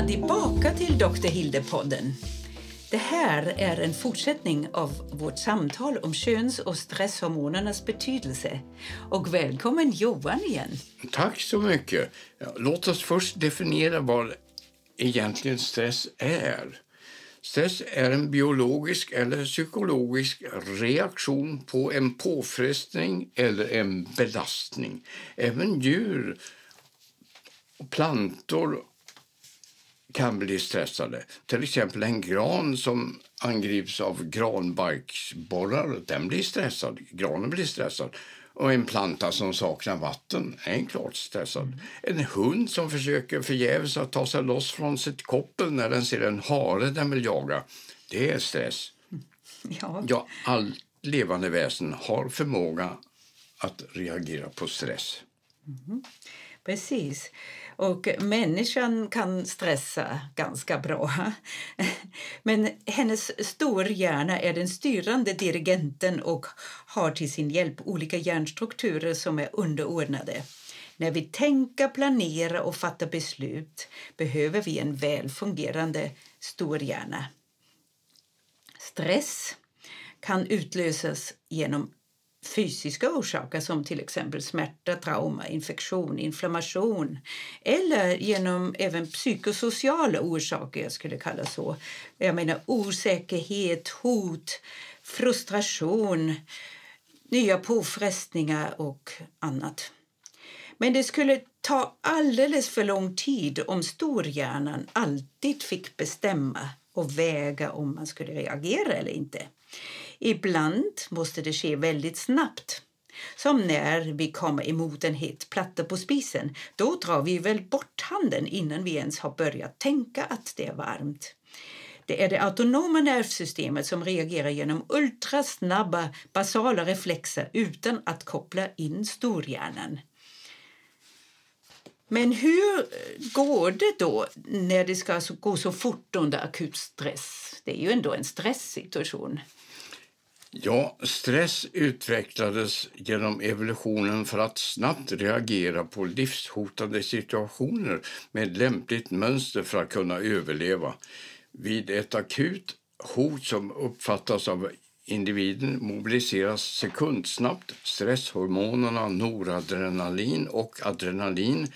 välkomna tillbaka till Dr. Hilde-podden. Det här är en fortsättning av vårt samtal om köns och stresshormonernas betydelse. Och välkommen Johan igen. Tack så mycket. Låt oss först definiera vad egentligen stress är. Stress är en biologisk eller psykologisk reaktion på en påfrestning eller en belastning. Även djur plantor kan bli stressade. Till exempel en gran som angrips av granbarksborrar, den blir stressad. Granen blir stressad. Och en planta som saknar vatten är klart stressad. En hund som försöker förgäves att ta sig loss från sitt koppel när den ser en hare den vill jaga, det är stress. Ja. Ja, all levande väsen har förmåga att reagera på stress. Precis. Och människan kan stressa ganska bra. Men hennes storhjärna är den styrande dirigenten och har till sin hjälp olika hjärnstrukturer som är underordnade. När vi tänker, planerar och fattar beslut behöver vi en väl fungerande storhjärna. Stress kan utlösas genom fysiska orsaker som till exempel smärta, trauma, infektion, inflammation eller genom även psykosociala orsaker, jag skulle kalla så. Jag menar osäkerhet, hot, frustration, nya påfrestningar och annat. Men det skulle ta alldeles för lång tid om storhjärnan alltid fick bestämma och väga om man skulle reagera eller inte. Ibland måste det ske väldigt snabbt. Som när vi kommer emot en het platta på spisen. Då drar vi väl bort handen innan vi ens har börjat tänka att det är varmt. Det är det autonoma nervsystemet som reagerar genom ultrasnabba basala reflexer utan att koppla in storhjärnan. Men hur går det då när det ska gå så fort under akut stress? Det är ju ändå en stresssituation. Ja, stress utvecklades genom evolutionen för att snabbt reagera på livshotande situationer med lämpligt mönster för att kunna överleva. Vid ett akut hot som uppfattas av individen mobiliseras sekundsnabbt stresshormonerna noradrenalin och adrenalin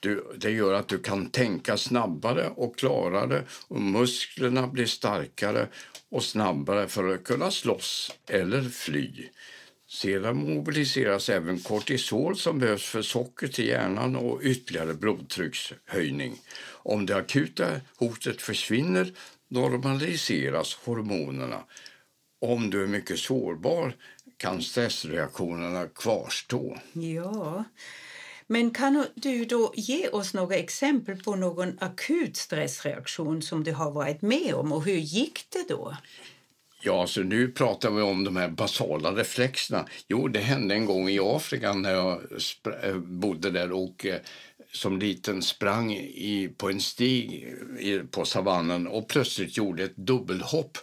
du, det gör att du kan tänka snabbare och klarare och musklerna blir starkare och snabbare för att kunna slåss eller fly. Sedan mobiliseras även kortisol som behövs för socker till hjärnan och ytterligare blodtryckshöjning. Om det akuta hotet försvinner normaliseras hormonerna. Om du är mycket sårbar kan stressreaktionerna kvarstå. Ja, men kan du då ge oss några exempel på någon akut stressreaktion som du har varit med om och hur gick det då? Ja, alltså nu pratar vi om de här basala reflexerna. Jo, det hände en gång i Afrika när jag eh, bodde där och eh, som liten sprang i, på en stig i, på savannen och plötsligt gjorde ett dubbelhopp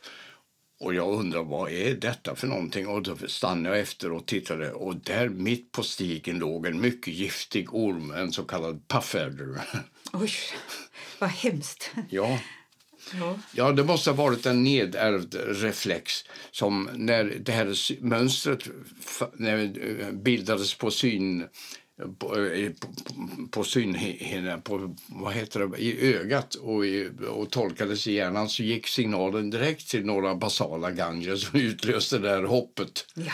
och jag undrar vad är detta för någonting? Och då stannade jag efter och tittade och där mitt på stigen låg en mycket giftig orm, en så kallad puffadder. Oj, vad hemskt. Ja. Ja. ja, det måste ha varit en nedärvd reflex som när det här mönstret när bildades på syn Eh, på, på, synhinnan, på vad heter det, i ögat och, i, och tolkades i hjärnan så gick signalen direkt till några basala ganglier som utlöste det här hoppet. Ja.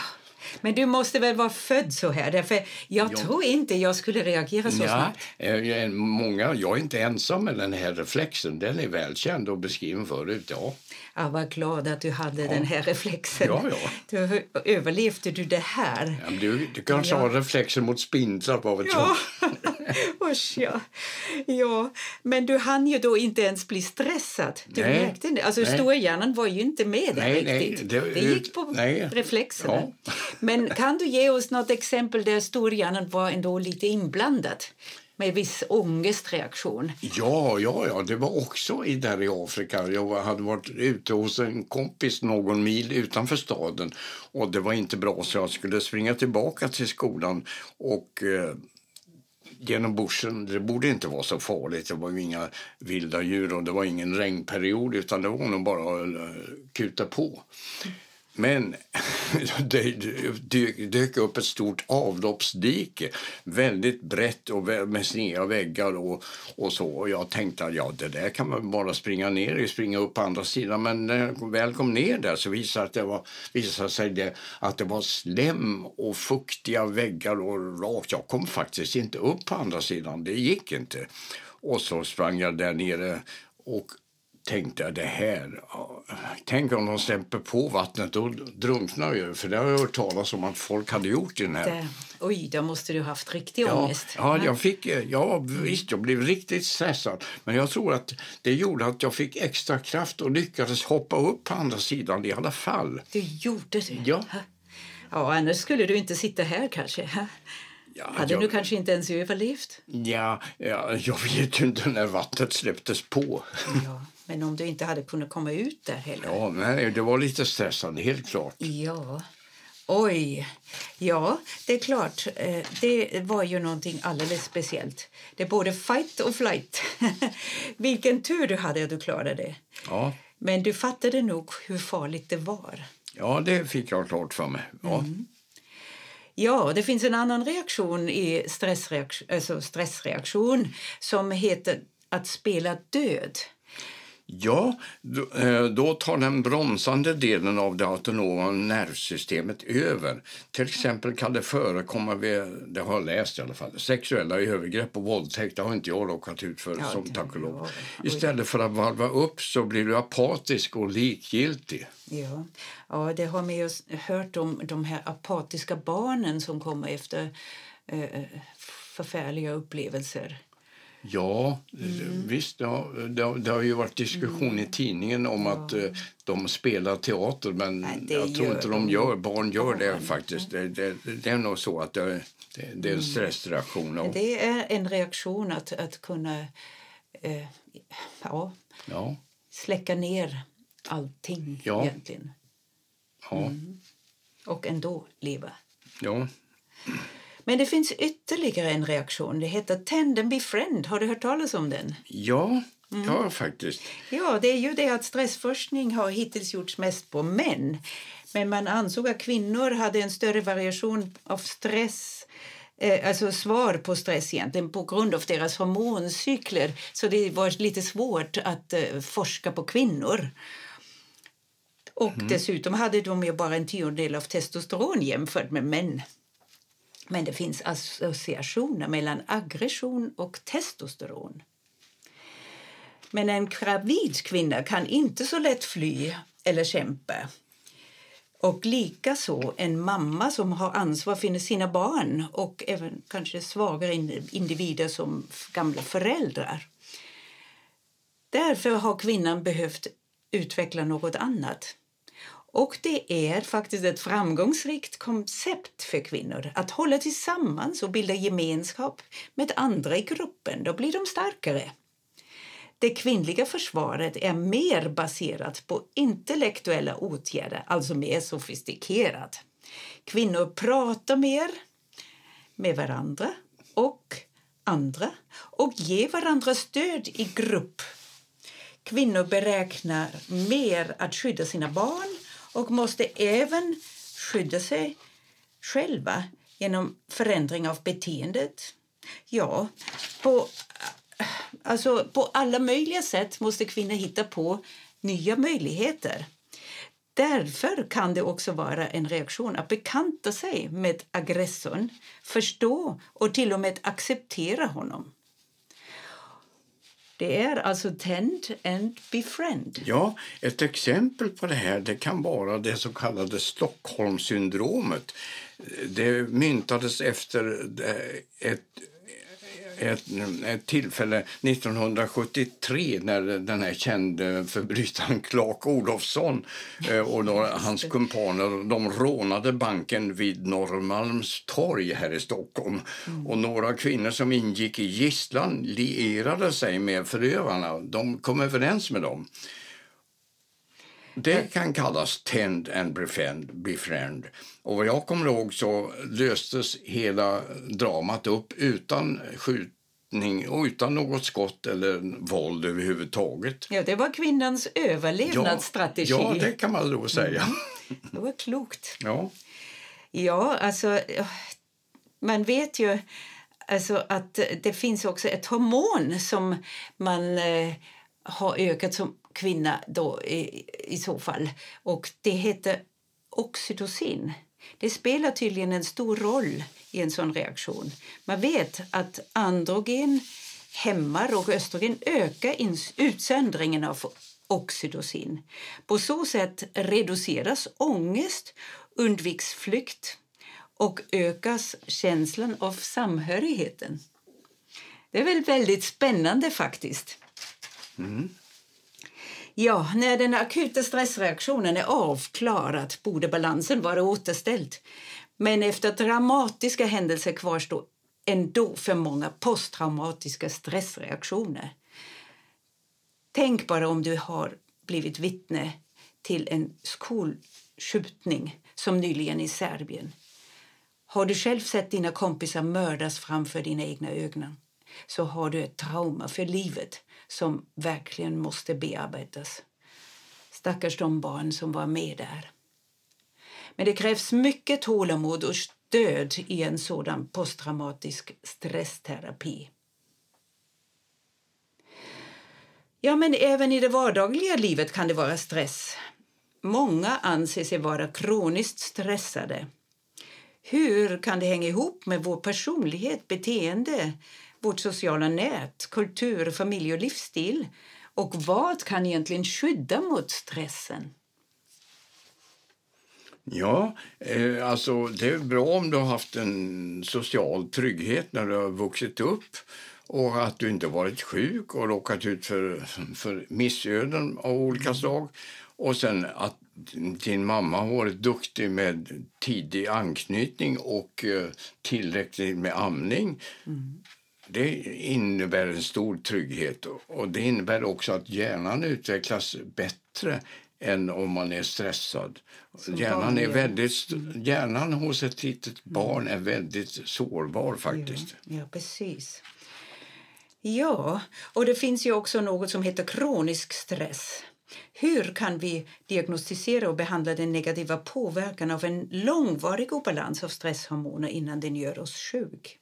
Men du måste väl vara född så här? Därför jag ja. tror inte jag skulle reagera så ja, snabbt. Eh, många, jag är inte ensam med den här reflexen. Den är välkänd och beskriven förut. Ja. Ja, vad glad att du hade ja. den här reflexen. Ja, ja. Du, överlevde du det här? Ja, du, du kanske ja. har reflexer mot spindlar, vad vet ja. Usch, ja. ja. Men du hann ju då inte ens bli stressad. Du nej. märkte det. Alltså, storhjärnan var ju inte med där nej, riktigt. Nej, det, det gick på nej. reflexerna. Ja. Men kan du ge oss något exempel där storhjärnan var ändå lite inblandad? med viss ångestreaktion. Ja, ja, ja, det var också i där i Afrika. Jag hade varit ute hos en kompis någon mil utanför staden och det var inte bra så jag skulle springa tillbaka till skolan och eh, genom bushen. Det borde inte vara så farligt. Det var inga vilda djur och det var ingen regnperiod utan det var nog bara att eh, kuta på. Men det dök upp ett stort avloppsdike, väldigt brett och med sneda väggar och, och så. Och jag tänkte att ja, det där kan man bara springa ner i, springa upp på andra sidan. Men när jag väl kom ner där så visade, att det var, visade sig det, att det var slem och fuktiga väggar och rakt. Jag kom faktiskt inte upp på andra sidan, det gick inte. Och så sprang jag där nere och tänkte jag det här, tänk om de släpper på vattnet, då drunknar ju. För det har jag hört talas om att folk hade gjort i den här. Det, oj, då måste du haft riktig ja, ångest. Ja, jag fick, ja, visst, jag blev riktigt stressad. Men jag tror att det gjorde att jag fick extra kraft och lyckades hoppa upp på andra sidan i alla fall. Du gjorde det? Ja. Ja, annars skulle du inte sitta här kanske. Ja, hade jag, du kanske inte ens överlevt? Ja, ja, jag vet ju inte när vattnet släpptes på. Ja. Men om du inte hade kunnat komma ut där heller? Ja, nej, det var lite stressande, helt klart. Ja. Oj. Ja, det är klart. Eh, det var ju någonting alldeles speciellt. Det är både fight och flight. Vilken tur du hade att du klarade det. Ja. Men du fattade nog hur farligt det var. Ja, det fick jag klart för mig. Ja. Mm. Ja, det finns en annan reaktion i stressreaktion, alltså stressreaktion som heter att spela död. Ja, eh, då tar den bromsande delen av det autonoma nervsystemet över. Till exempel kan det förekomma, vid, det har jag läst i alla fall, sexuella övergrepp och våldtäkt. Det har inte jag råkat ut för, ja, som tack och lov. Istället för att varva upp så blir du apatisk och likgiltig. Ja, ja det har vi hört om de här apatiska barnen som kommer efter eh, eh förfärliga upplevelser. Ja, mm. visst. Det har, det, har, det har ju varit diskussion mm. i tidningen om ja. att uh, de spelar teater men Nej, jag tror inte de gör, barn gör det mm. faktiskt. Det, det, det, är nog så att det, det, är en mm. stressreaktion. Och... Det är en reaktion att, att kunna uh, ja, ja. släcka ner allting ja. egentligen. Ja. Mm. Och ändå leva. Ja. Men det finns ytterligare en reaktion. Det heter Tend and befriend. Har du hört talas om den? Ja, mm. ja faktiskt. Ja, det är ju det att stressforskning har hittills gjorts mest på män. Men man ansåg att kvinnor hade en större variation av stress eh, alltså svar på stress egentligen på grund av deras hormoncykler. Så det var lite svårt att uh, forska på kvinnor. Och mm. dessutom hade de ju bara en tiondel av testosteron jämfört med män. Men det finns associationer mellan aggression och testosteron. Men en gravid kvinna kan inte så lätt fly eller kämpa. Och likaså en mamma som har ansvar för sina barn och även kanske svagare individer som gamla föräldrar. Därför har kvinnan behövt utveckla något annat. Och det är faktiskt ett framgångsrikt koncept för kvinnor att hålla tillsammans och bilda gemenskap med andra i gruppen. Då blir de starkare. Det kvinnliga försvaret är mer baserat på intellektuella åtgärder, alltså mer sofistikerat. Kvinnor pratar mer med varandra och andra och ger varandra stöd i grupp. Kvinnor beräknar mer att skydda sina barn och måste även skydda sig själva genom förändring av beteendet. Ja, på, alltså på alla möjliga sätt måste kvinnor hitta på nya möjligheter. Därför kan det också vara en reaktion att bekanta sig med aggressorn, förstå och till och med acceptera honom. Det är alltså tend and befriend. Ja, ett exempel på det här det kan vara det så kallade Stockholmssyndromet. Det myntades efter ett ett, ett tillfälle 1973 när den här kände förbrytaren Clark Olofsson eh, och några, hans kumpaner de rånade banken vid Norrmalms torg här i Stockholm. Mm. Och några kvinnor som ingick i gisslan lierade sig med förövarna. De kom överens med dem. Det kan kallas tend and befriend, befriend. Och vad jag kommer ihåg så löstes hela dramat upp utan skjutning och utan något skott eller våld överhuvudtaget. Ja, det var kvinnans överlevnadsstrategi. Ja, ja det kan man då säga. Mm. Det var klokt. Ja. Ja, alltså man vet ju alltså, att det finns också ett hormon som man eh, har ökat som kvinna då i, i så fall. Och det heter oxytocin. Det spelar tydligen en stor roll i en sån reaktion. Man vet att androgen hämmar och östrogen ökar utsöndringen av oxytocin. På så sätt reduceras ångest, undviks flykt och ökas känslan av samhörigheten. Det är väl väldigt spännande faktiskt. Mm. Ja, när den akuta stressreaktionen är avklarad borde balansen vara återställd. Men efter dramatiska händelser kvarstår ändå för många posttraumatiska stressreaktioner. Tänk bara om du har blivit vittne till en skolskjutning som nyligen i Serbien. Har du själv sett dina kompisar mördas framför dina egna ögon så har du ett trauma för livet som verkligen måste bearbetas. Stackars de barn som var med där. Men det krävs mycket tålamod och stöd i en sådan posttraumatisk stressterapi. Ja, men även i det vardagliga livet kan det vara stress. Många anser sig vara kroniskt stressade. Hur kan det hänga ihop med vår personlighet, beteende, vårt sociala nät, kultur, familj och livsstil? Och vad kan egentligen skydda mot stressen? Ja, eh, alltså det är bra om du har haft en social trygghet när du har vuxit upp och att du inte varit sjuk och råkat ut för, för missöden av olika slag. Och sen att din mamma har varit duktig med tidig anknytning och eh, tillräckligt med amning. Mm. Det innebär en stor trygghet och det innebär också att hjärnan utvecklas bättre än om man är stressad. hjärnan, är väldigt, mm. hjärnan hos ett litet barn är väldigt sårbar faktiskt. Ja, ja, precis. Ja, och det finns ju också något som heter kronisk stress. Hur kan vi diagnostisera och behandla den negativa påverkan av en långvarig obalans av stresshormoner innan den gör oss sjuk?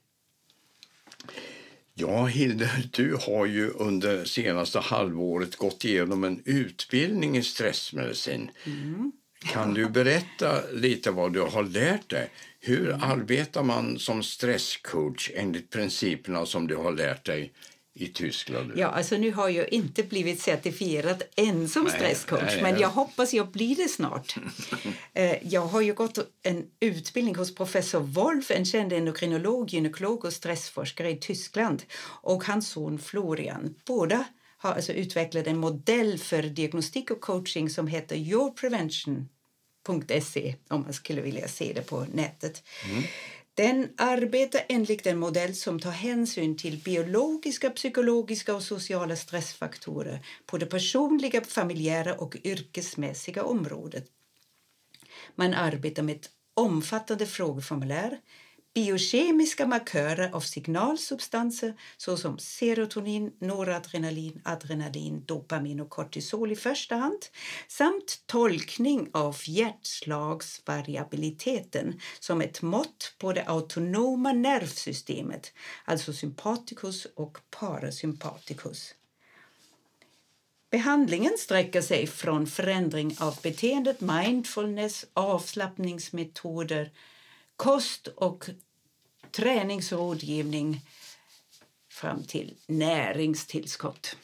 Ja, Hilde, du har ju under senaste halvåret gått igenom en utbildning i stressmedicin. Mm. Kan du berätta lite vad du har lärt dig? Hur arbetar man som stresscoach enligt principerna som du har lärt dig i Tyskland? Ja, alltså nu har jag inte blivit certifierad än som nej, stresscoach, nej, men jag hoppas jag blir det snart. Eh, jag har ju gått en utbildning hos professor Wolf, en känd endokrinolog, gynekolog och stressforskare i Tyskland, och hans son Florian. Båda har alltså utvecklat en modell för diagnostik och coaching som heter Your Prevention.se om man skulle vilja se det på nätet. Mm. Den arbetar enligt en modell som tar hänsyn till biologiska, psykologiska och sociala stressfaktorer på det personliga, familjära och yrkesmässiga området. Man arbetar med ett omfattande frågeformulär biokemiska markörer av signalsubstanser såsom serotonin, noradrenalin, adrenalin, dopamin och kortisol i första hand samt tolkning av hjärtslagsvariabiliteten som ett mått på det autonoma nervsystemet, alltså sympaticus och parasympaticus. Behandlingen sträcker sig från förändring av beteendet, mindfulness, avslappningsmetoder, kost och träningsrådgivning fram till näringstillskott.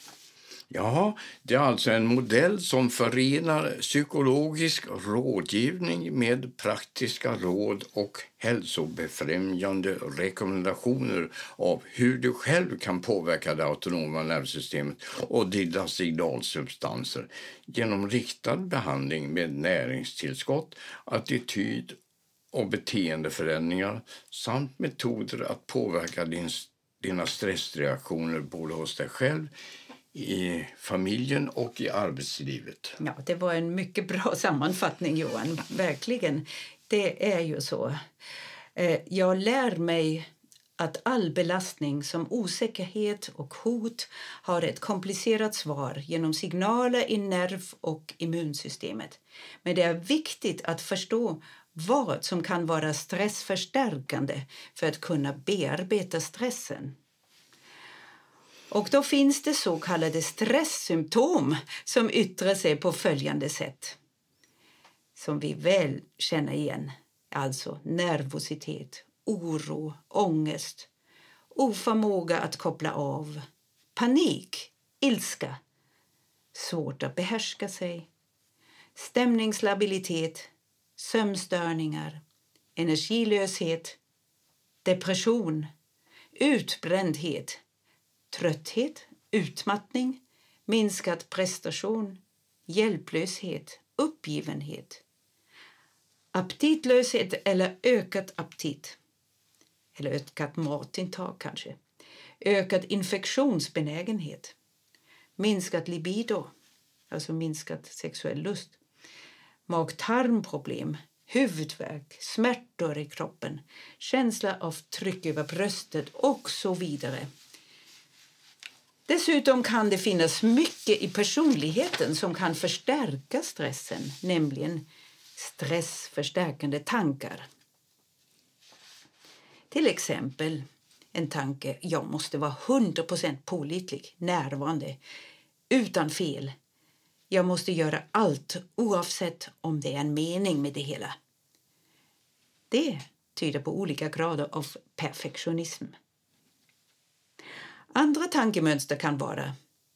Ja, det är alltså en modell som förenar psykologisk rådgivning med praktiska råd och hälsobefrämjande rekommendationer av hur du själv kan påverka det autonoma nervsystemet och dina signalsubstanser genom riktad behandling med näringstillskott, attityd och beteendeförändringar samt metoder att påverka din, dina stressreaktioner både hos dig själv, i familjen och i arbetslivet. Ja, det var en mycket bra sammanfattning, Johan. Verkligen. Det är ju så. Eh, jag lär mig att all belastning som osäkerhet och hot har ett komplicerat svar genom signaler i nerv och immunsystemet. Men det är viktigt att förstå vad som kan vara stressförstärkande för att kunna bearbeta stressen. Och då finns det så kallade stresssymptom som yttrar sig på följande sätt. Som vi väl känner igen. Alltså nervositet, oro, ångest, oförmåga att koppla av, panik, ilska, svårt att behärska sig, stämningslabilitet, sömnstörningar, energilöshet, depression, utbrändhet, trötthet, utmattning, minskad prestation, hjälplöshet, uppgivenhet, aptitlöshet eller ökat aptit eller ökat matintag kanske, ökad infektionsbenägenhet, minskat libido, alltså minskat sexuell lust, mag-tarmproblem, huvudvärk, smärtor i kroppen, känsla av tryck över bröstet och så vidare. Dessutom kan det finnas mycket i personligheten som kan förstärka stressen, nämligen stressförstärkande tankar. Till exempel en tanke jag måste vara 100% pålitlig, närvarande, utan fel. Jag måste göra allt oavsett om det är en mening med det hela. Det tyder på olika grader av perfektionism. Andra tankemönster kan vara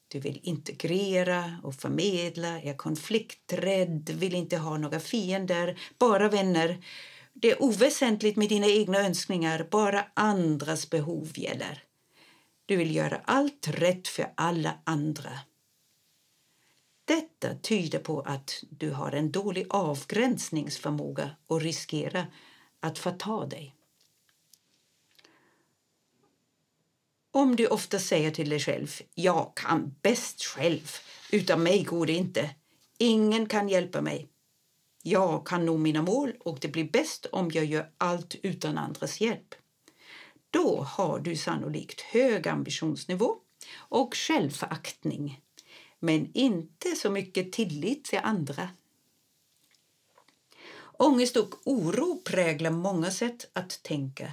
du vill integrera och förmedla, är konflikträdd, vill inte ha några fiender, bara vänner. Det är oväsentligt med dina egna önskningar, bara andras behov gäller. Du vill göra allt rätt för alla andra. Detta tyder på att du har en dålig avgränsningsförmåga och riskerar att förta dig. Om du ofta säger till dig själv jag kan bäst själv, utan mig går det inte. Ingen kan hjälpa mig. Jag kan nå mina mål och det blir bäst om jag gör allt utan andras hjälp. Då har du sannolikt hög ambitionsnivå och självföraktning men inte så mycket tillit till andra. Ångest och oro präglar många sätt att tänka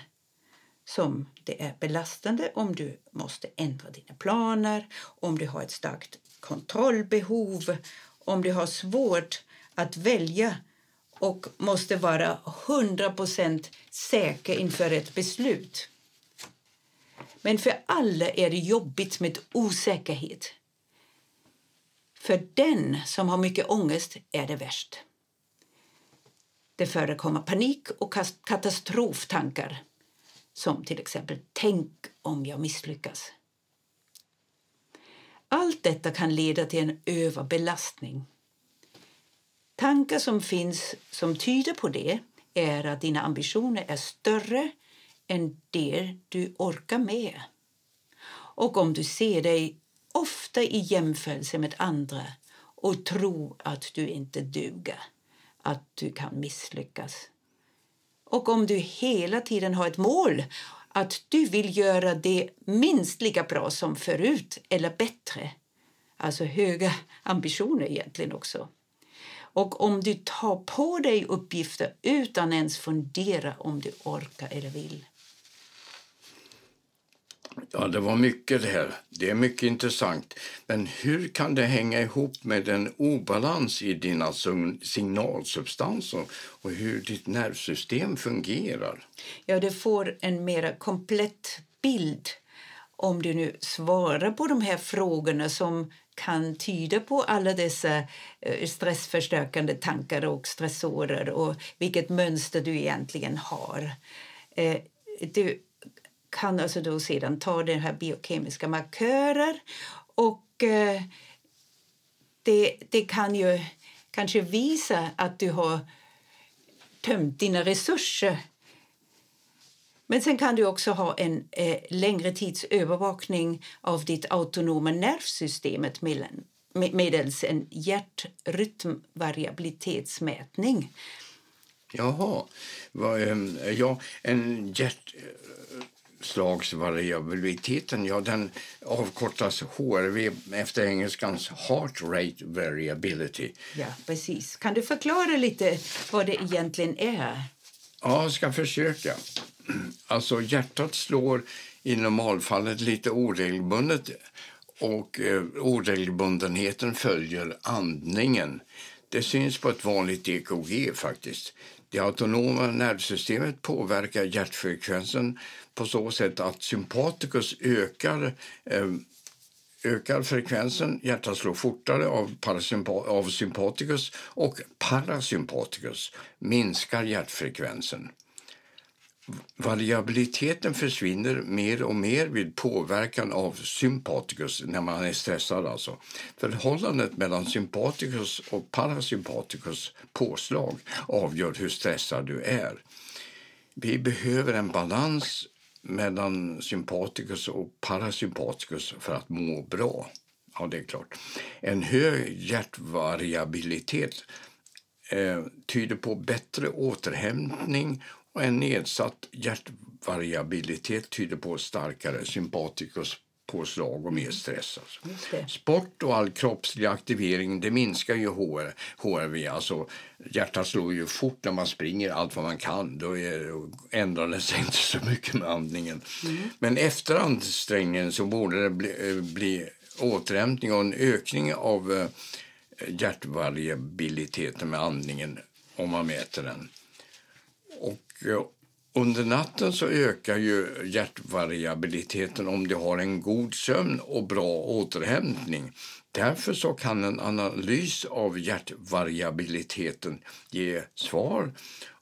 som det är belastande om du måste ändra dina planer, om du har ett starkt kontrollbehov, om du har svårt att välja och måste vara 100% säker inför ett beslut. Men för alla är det jobbigt med osäkerhet. För den som har mycket ångest är det värst. Det förekommer panik och katastroftankar som till exempel tänk om jag misslyckas. Allt detta kan leda till en överbelastning. Tankar som finns som tyder på det är att dina ambitioner är större än det du orkar med. Och om du ser dig ofta i jämförelse med andra och tro att du inte duger, att du kan misslyckas och om du hela tiden har ett mål att du vill göra det minst lika bra som förut eller bättre. Alltså höga ambitioner egentligen också. Och om du tar på dig uppgifter utan ens fundera om du orkar eller vill. Ja, det var mycket det här. Det är mycket intressant. Men hur kan det hänga ihop med en obalans i dina signalsubstanser och hur ditt nervsystem fungerar? Ja, du får en mer komplett bild om du nu svarar på de här frågorna som kan tyda på alla dessa eh, stressförstärkande tankar och stressorer och vilket mönster du egentligen har. Eh, du kan alltså då sedan ta den här biokemiska markörer och eh, det, det kan ju kanske visa att du har tömt dina resurser Men sen kan du också ha en eh, längre tids övervakning av ditt autonoma nervsystemet mellan, med, medelst en hjärtrytmvariabilitetsmätning. Jaha. Eh, ja, en hjärt hjärtslagsvariabiliteten ja, den avkortas HRV efter engelskans Heart Rate Variability. Ja, precis. Kan du förklara lite vad det egentligen är? Ja, jag ska försöka. Alltså hjärtat slår i normalfallet lite oregelbundet och eh, oregelbundenheten följer andningen. Det syns på ett vanligt EKG faktiskt. Det autonoma nervsystemet påverkar hjärtfrekvensen på så sätt att sympaticus ökar eh, ökar frekvensen, hjärtat slår fortare av, av sympaticus och parasympaticus minskar hjärtfrekvensen. Variabiliteten försvinner mer och mer vid påverkan av sympaticus när man är stressad. Alltså. Förhållandet mellan sympaticus och parasympaticus påslag avgör hur stressad du är. Vi behöver en balans mellan sympaticus och parasympaticus för att må bra. Ja, det är klart. En hög hjärtvariabilitet eh, tyder på bättre återhämtning och en nedsatt hjärtvariabilitet tyder på starkare sympaticus påslag och mer stress. Alltså. Sport och all kroppslig aktivering det minskar ju HR, HRV. Alltså, hjärtat slår ju fort när man springer allt vad man kan. Då är, ändrar det sig inte så mycket med andningen. Mm. Men efter ansträngningen så borde det bli, eh, bli återhämtning och en ökning av eh, hjärtvariabiliteten med andningen om man mäter den. Och under natten så ökar ju hjärtvariabiliteten om du har en god sömn och bra återhämtning. Därför så kan en analys av hjärtvariabiliteten ge svar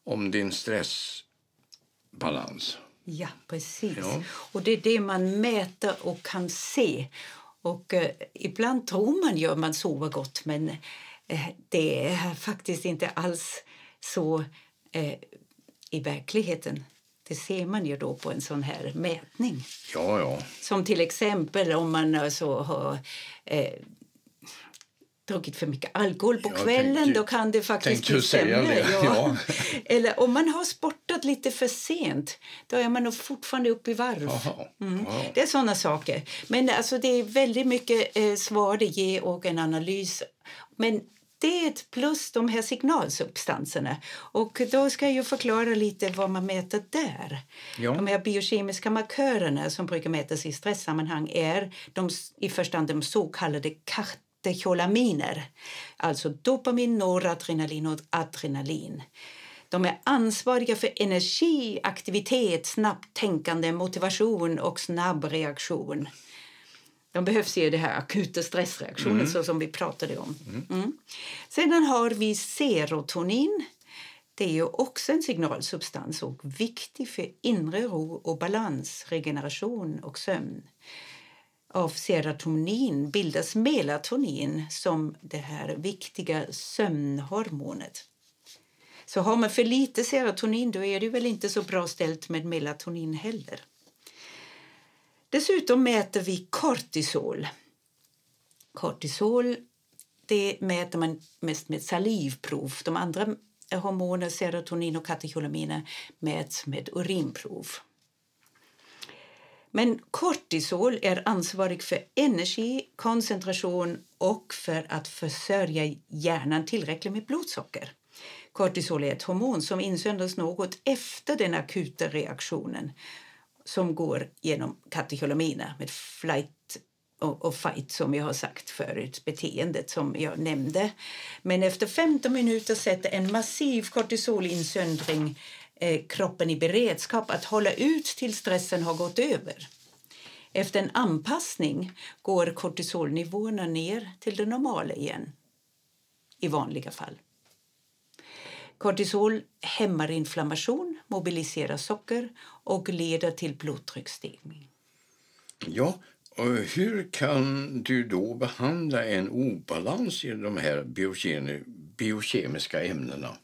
om din stressbalans. Ja, precis. Ja. Och det är det man mäter och kan se. Och eh, ibland tror man ju att man sover gott men eh, det är faktiskt inte alls så eh, i verkligheten. Det ser man ju då på en sån här mätning. Ja, ja. Som till exempel om man alltså har eh, druckit för mycket alkohol på kvällen, tänkte, då kan det faktiskt bli sämre. Ja. ja. Eller om man har sportat lite för sent, då är man nog fortfarande uppe i varv. Mm. Det är såna saker. Men alltså, det är väldigt mycket eh, svar det ger och en analys. Men det plus, de här signalsubstanserna. Och då ska jag förklara lite vad man mäter där. Ja. De här biokemiska markörerna som brukar mätas i stresssammanhang är de, i första hand de så kallade katecholaminer. Alltså dopamin, noradrenalin och adrenalin. De är ansvariga för energi, aktivitet, snabbt tänkande, motivation och snabb reaktion. De behövs i det här akuta stressreaktionen mm. så som vi pratade om. Mm. Mm. Sedan har vi serotonin. Det är ju också en signalsubstans och viktig för inre ro och balans, regeneration och sömn. Av serotonin bildas melatonin som det här viktiga sömnhormonet. Så har man för lite serotonin då är det väl inte så bra ställt med melatonin heller. Dessutom mäter vi kortisol. Kortisol det mäter man mest med salivprov. De andra hormoner, serotonin och katecholaminer, mäts med urinprov. Men kortisol är ansvarig för energi, koncentration och för att försörja hjärnan tillräckligt med blodsocker. Kortisol är ett hormon som insöndras något efter den akuta reaktionen som går genom katecholamina med flight och, fight som jag har sagt förut, beteendet som jag nämnde. Men efter 15 minuter sätter en massiv kortisolinsöndring eh, kroppen i beredskap att hålla ut tills stressen har gått över. Efter en anpassning går kortisolnivåerna ner till det normala igen, i vanliga fall. Kortisol hämmar inflammation, mobiliserar socker och leder till blodtrycksstegring. Ja, och hur kan du då behandla en obalans i de här biokemiska ämnena?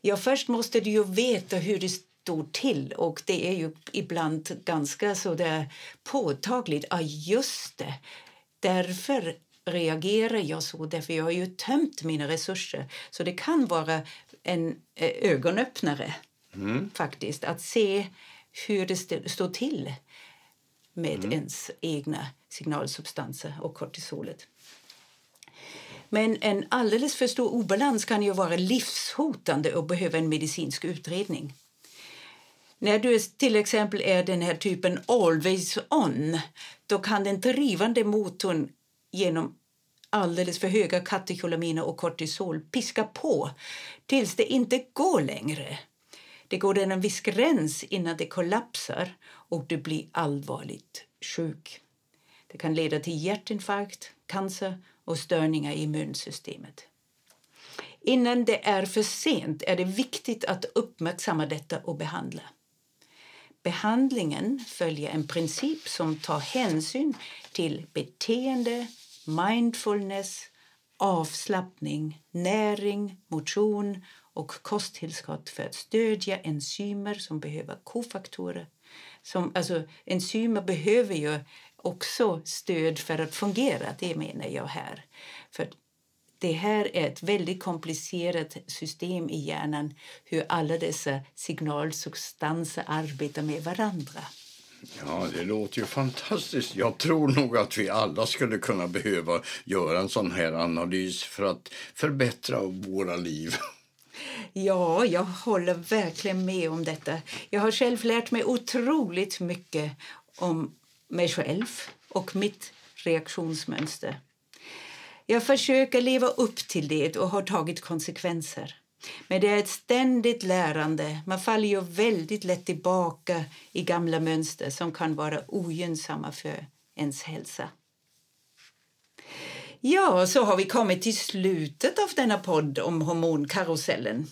Ja, först måste du ju veta hur det står till och det är ju ibland ganska så där påtagligt. Ja, just det. Därför reagerar jag så, därför jag har ju tömt mina resurser. Så det kan vara en eh, ögonöppnare mm. faktiskt, att se hur det står till med mm. ens egna signalsubstanser och kortisolet. Men en alldeles för stor obalans kan ju vara livshotande och behöva en medicinsk utredning. När du till exempel är den här typen always on då kan den drivande motorn genom alldeles för höga katekolaminer och kortisol piska på tills det inte går längre. Det går en viss gräns innan det kollapsar och du blir allvarligt sjuk. Det kan leda till hjärtinfarkt, cancer och störningar i immunsystemet. Innan det är för sent är det viktigt att uppmärksamma detta och behandla. Behandlingen följer en princip som tar hänsyn till beteende, mindfulness, avslappning, näring, motion och kosttillskott för att stödja enzymer som behöver kofaktorer. Som, alltså, enzymer behöver ju också stöd för att fungera, det menar jag här. För det här är ett väldigt komplicerat system i hjärnan hur alla dessa signalsubstanser arbetar med varandra. Ja, det låter ju fantastiskt. Jag tror nog att vi alla skulle kunna behöva göra en sån här analys för att förbättra våra liv. Ja, jag håller verkligen med om detta. Jag har själv lärt mig otroligt mycket om mig själv och mitt reaktionsmönster. Jag försöker leva upp till det och har tagit konsekvenser. Men det är ett ständigt lärande. Man faller ju väldigt lätt tillbaka i gamla mönster som kan vara ogynnsamma för ens hälsa. Ja, så har vi kommit till slutet av denna podd om hormonkarusellen.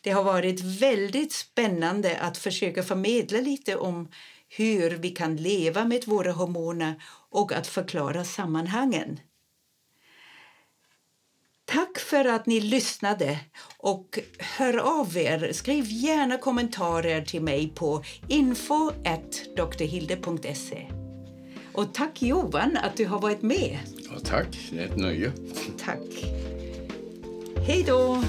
Det har varit väldigt spännande att försöka förmedla lite om hur vi kan leva med våra hormoner och att förklara sammanhangen. Tack för att ni lyssnade och hör av er. Skriv gärna kommentarer till mig på info.drhilde.se. Och tack Johan att du har varit med. Ja, tack, det är ett nöje. Tack. Hej då!